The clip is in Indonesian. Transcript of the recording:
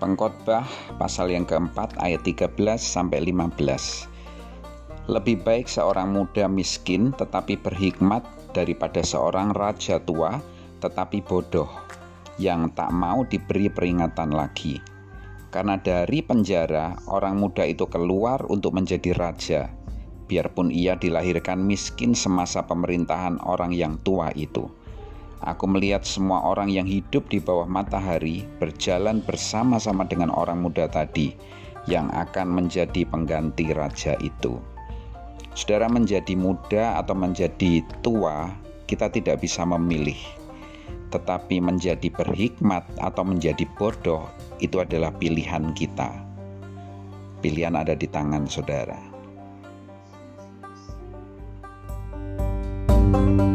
Pengkhotbah pasal yang keempat ayat 13 sampai 15. Lebih baik seorang muda miskin tetapi berhikmat daripada seorang raja tua tetapi bodoh yang tak mau diberi peringatan lagi. Karena dari penjara orang muda itu keluar untuk menjadi raja, biarpun ia dilahirkan miskin semasa pemerintahan orang yang tua itu. Aku melihat semua orang yang hidup di bawah matahari berjalan bersama-sama dengan orang muda tadi yang akan menjadi pengganti raja itu. Saudara menjadi muda atau menjadi tua, kita tidak bisa memilih. Tetapi menjadi berhikmat atau menjadi bodoh itu adalah pilihan kita. Pilihan ada di tangan saudara. thank you